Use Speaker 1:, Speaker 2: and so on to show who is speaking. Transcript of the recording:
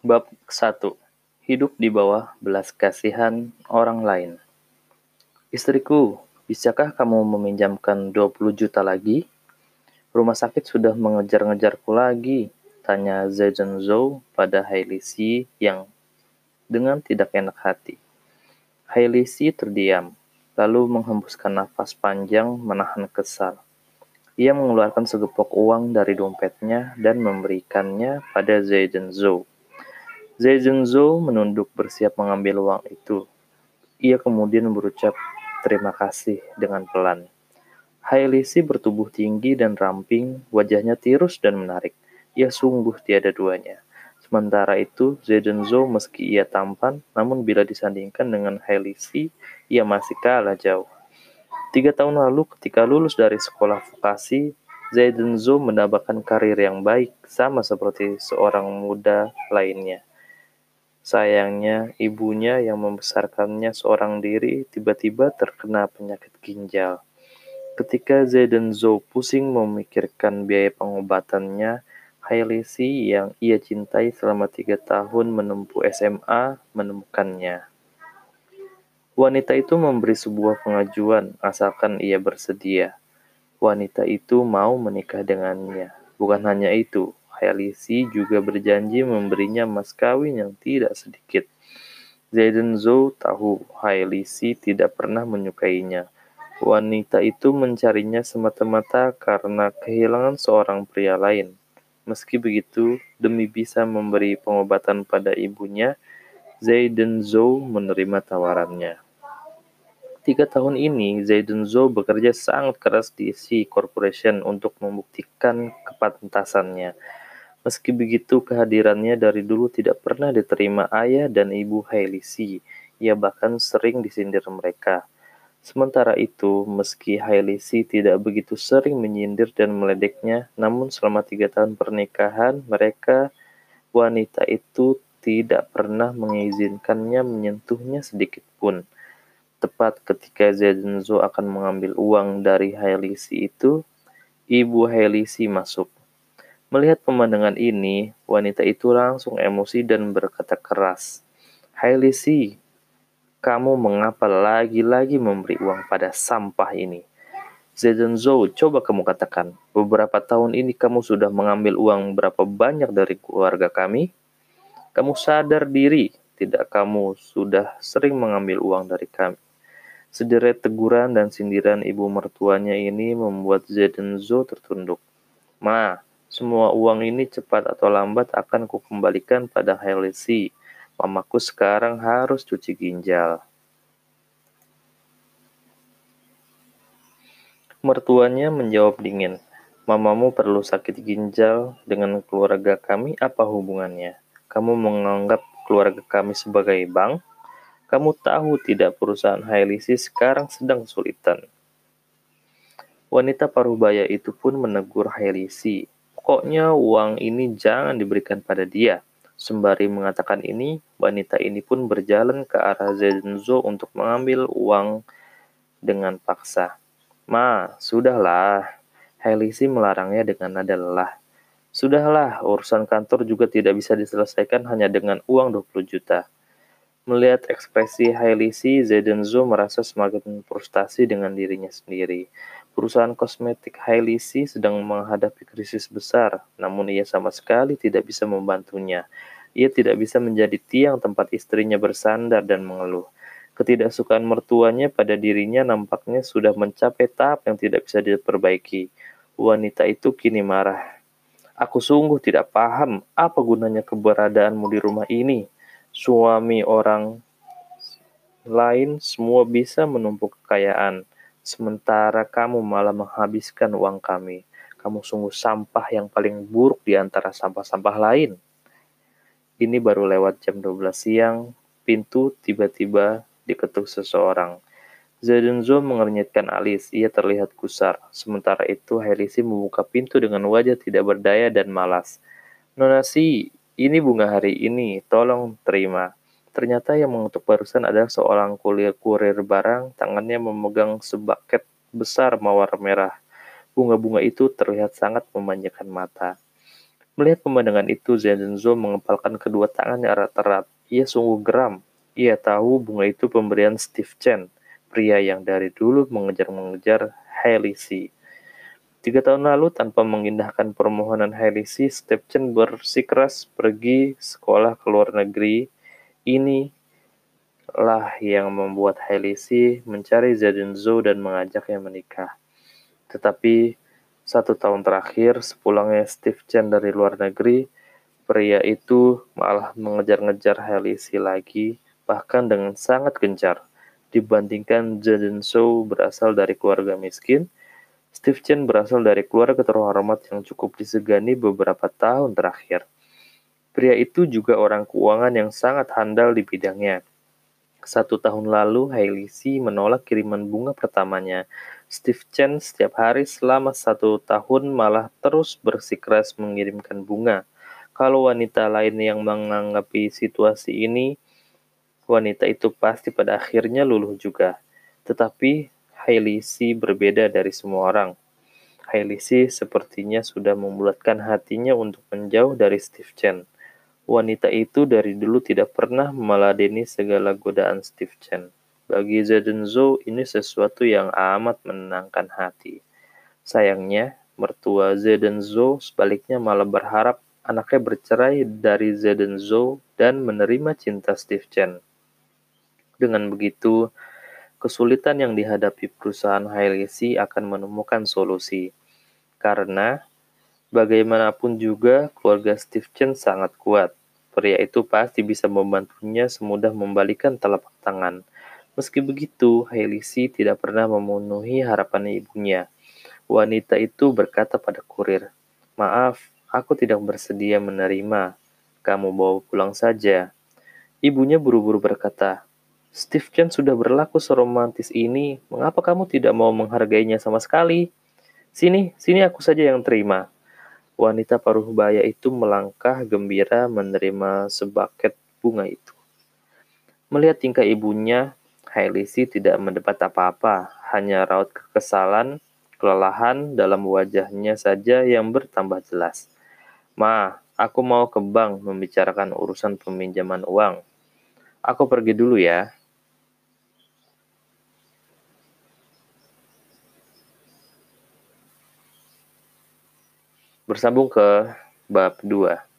Speaker 1: Bab 1. Hidup di bawah belas kasihan orang lain. Istriku, bisakah kamu meminjamkan 20 juta lagi? Rumah sakit sudah mengejar-ngejarku lagi, tanya Zedong Zhou pada Hailey Si yang dengan tidak enak hati. Hailey Si terdiam, lalu menghembuskan nafas panjang menahan kesal. Ia mengeluarkan segepok uang dari dompetnya dan memberikannya pada Zedong Zhou. Zhou menunduk bersiap mengambil uang itu. Ia kemudian berucap terima kasih dengan pelan. Hailisi bertubuh tinggi dan ramping, wajahnya tirus dan menarik. Ia sungguh tiada duanya. Sementara itu, Zhou meski ia tampan, namun bila disandingkan dengan Hailisi, ia masih kalah jauh. Tiga tahun lalu ketika lulus dari sekolah vokasi, Zhou mendapatkan karir yang baik, sama seperti seorang muda lainnya. Sayangnya, ibunya yang membesarkannya seorang diri tiba-tiba terkena penyakit ginjal. Ketika Zedong Zhou pusing memikirkan biaya pengobatannya, Hailisi yang ia cintai selama tiga tahun menempuh SMA menemukannya. Wanita itu memberi sebuah pengajuan asalkan ia bersedia. Wanita itu mau menikah dengannya. Bukan hanya itu, Helisi juga berjanji memberinya mas kawin yang tidak sedikit. Zaidan Zhou tahu Hailisi tidak pernah menyukainya. Wanita itu mencarinya semata-mata karena kehilangan seorang pria lain. Meski begitu, demi bisa memberi pengobatan pada ibunya, Zaidan Zhou menerima tawarannya. Tiga tahun ini, Zaidan Zhou bekerja sangat keras di C Corporation untuk membuktikan kepantasannya. Meski begitu, kehadirannya dari dulu tidak pernah diterima ayah dan ibu Hailey Si. Ia bahkan sering disindir mereka. Sementara itu, meski Hailey Si tidak begitu sering menyindir dan meledeknya, namun selama tiga tahun pernikahan, mereka wanita itu tidak pernah mengizinkannya menyentuhnya sedikit pun. Tepat ketika Zedenzo akan mengambil uang dari Hailey Si itu, ibu Hailey Si masuk. Melihat pemandangan ini, wanita itu langsung emosi dan berkata keras. Hai Lisi, kamu mengapa lagi-lagi memberi uang pada sampah ini? Zedong Zhou, coba kamu katakan, beberapa tahun ini kamu sudah mengambil uang berapa banyak dari keluarga kami? Kamu sadar diri, tidak kamu sudah sering mengambil uang dari kami. Sederet teguran dan sindiran ibu mertuanya ini membuat Zedong Zhou tertunduk. Ma, semua uang ini cepat atau lambat akan kukembalikan pada Helisi. Mamaku sekarang harus cuci ginjal. Mertuanya menjawab dingin. Mamamu perlu sakit ginjal dengan keluarga kami apa hubungannya? Kamu menganggap keluarga kami sebagai bank? Kamu tahu tidak perusahaan Hailisi sekarang sedang kesulitan. Wanita parubaya itu pun menegur Hailisi Pokoknya uang ini jangan diberikan pada dia. Sembari mengatakan ini, wanita ini pun berjalan ke arah Zenzo untuk mengambil uang dengan paksa. Ma, sudahlah. Helisi melarangnya dengan nada lelah. Sudahlah, urusan kantor juga tidak bisa diselesaikan hanya dengan uang 20 juta. Melihat ekspresi Hailisi, Zedenzo merasa semakin frustasi dengan dirinya sendiri. Perusahaan kosmetik Hailisi sedang menghadapi krisis besar, namun ia sama sekali tidak bisa membantunya. Ia tidak bisa menjadi tiang tempat istrinya bersandar dan mengeluh. Ketidaksukaan mertuanya pada dirinya nampaknya sudah mencapai tahap yang tidak bisa diperbaiki. Wanita itu kini marah. Aku sungguh tidak paham apa gunanya keberadaanmu di rumah ini suami orang lain semua bisa menumpuk kekayaan, sementara kamu malah menghabiskan uang kami. Kamu sungguh sampah yang paling buruk di antara sampah-sampah lain. Ini baru lewat jam 12 siang, pintu tiba-tiba diketuk seseorang. Zedunzo mengernyitkan alis, ia terlihat kusar. Sementara itu, Helisi membuka pintu dengan wajah tidak berdaya dan malas. Nonasi, ini bunga hari ini, tolong terima. Ternyata yang mengetuk barusan adalah seorang kulir kurir barang, tangannya memegang sebaket besar mawar merah. Bunga-bunga itu terlihat sangat memanjakan mata. Melihat pemandangan itu, Zenzo mengepalkan kedua tangannya erat-erat. Ia sungguh geram. Ia tahu bunga itu pemberian Steve Chen, pria yang dari dulu mengejar-mengejar Hailey C. Tiga tahun lalu, tanpa mengindahkan permohonan Steve Chen bersikeras pergi sekolah ke luar negeri. Ini lah yang membuat C mencari Zenzo dan mengajaknya menikah. Tetapi satu tahun terakhir, sepulangnya Steve Chen dari luar negeri, pria itu malah mengejar-ngejar Helisi lagi, bahkan dengan sangat gencar. Dibandingkan Shou berasal dari keluarga miskin, Steve Chen berasal dari keluarga terhormat yang cukup disegani beberapa tahun terakhir. Pria itu juga orang keuangan yang sangat handal di bidangnya. Satu tahun lalu, Hailey C menolak kiriman bunga pertamanya Steve Chen setiap hari selama satu tahun malah terus bersikeras mengirimkan bunga. Kalau wanita lain yang menganggapi situasi ini, wanita itu pasti pada akhirnya luluh juga. Tetapi Hailey C berbeda dari semua orang. Hailey C sepertinya sudah membulatkan hatinya untuk menjauh dari Steve Chen. Wanita itu dari dulu tidak pernah meladeni segala godaan Steve Chen. Bagi Zedenzo, ini sesuatu yang amat menenangkan hati. Sayangnya, mertua Zedenzo sebaliknya malah berharap anaknya bercerai dari Zedenzo dan menerima cinta Steve Chen. Dengan begitu, kesulitan yang dihadapi perusahaan Hailesi akan menemukan solusi. Karena bagaimanapun juga keluarga Steve Chen sangat kuat. Pria itu pasti bisa membantunya semudah membalikan telapak tangan. Meski begitu, Hailisi tidak pernah memenuhi harapan ibunya. Wanita itu berkata pada kurir, Maaf, aku tidak bersedia menerima. Kamu bawa pulang saja. Ibunya buru-buru berkata, Steve Chen sudah berlaku seromantis ini, mengapa kamu tidak mau menghargainya sama sekali? Sini, sini aku saja yang terima. Wanita paruh baya itu melangkah gembira menerima sebaket bunga itu. Melihat tingkah ibunya, Hailisi tidak mendapat apa-apa, hanya raut kekesalan, kelelahan dalam wajahnya saja yang bertambah jelas. Ma, aku mau ke bank membicarakan urusan peminjaman uang. Aku pergi dulu ya. Bersambung ke bab 2.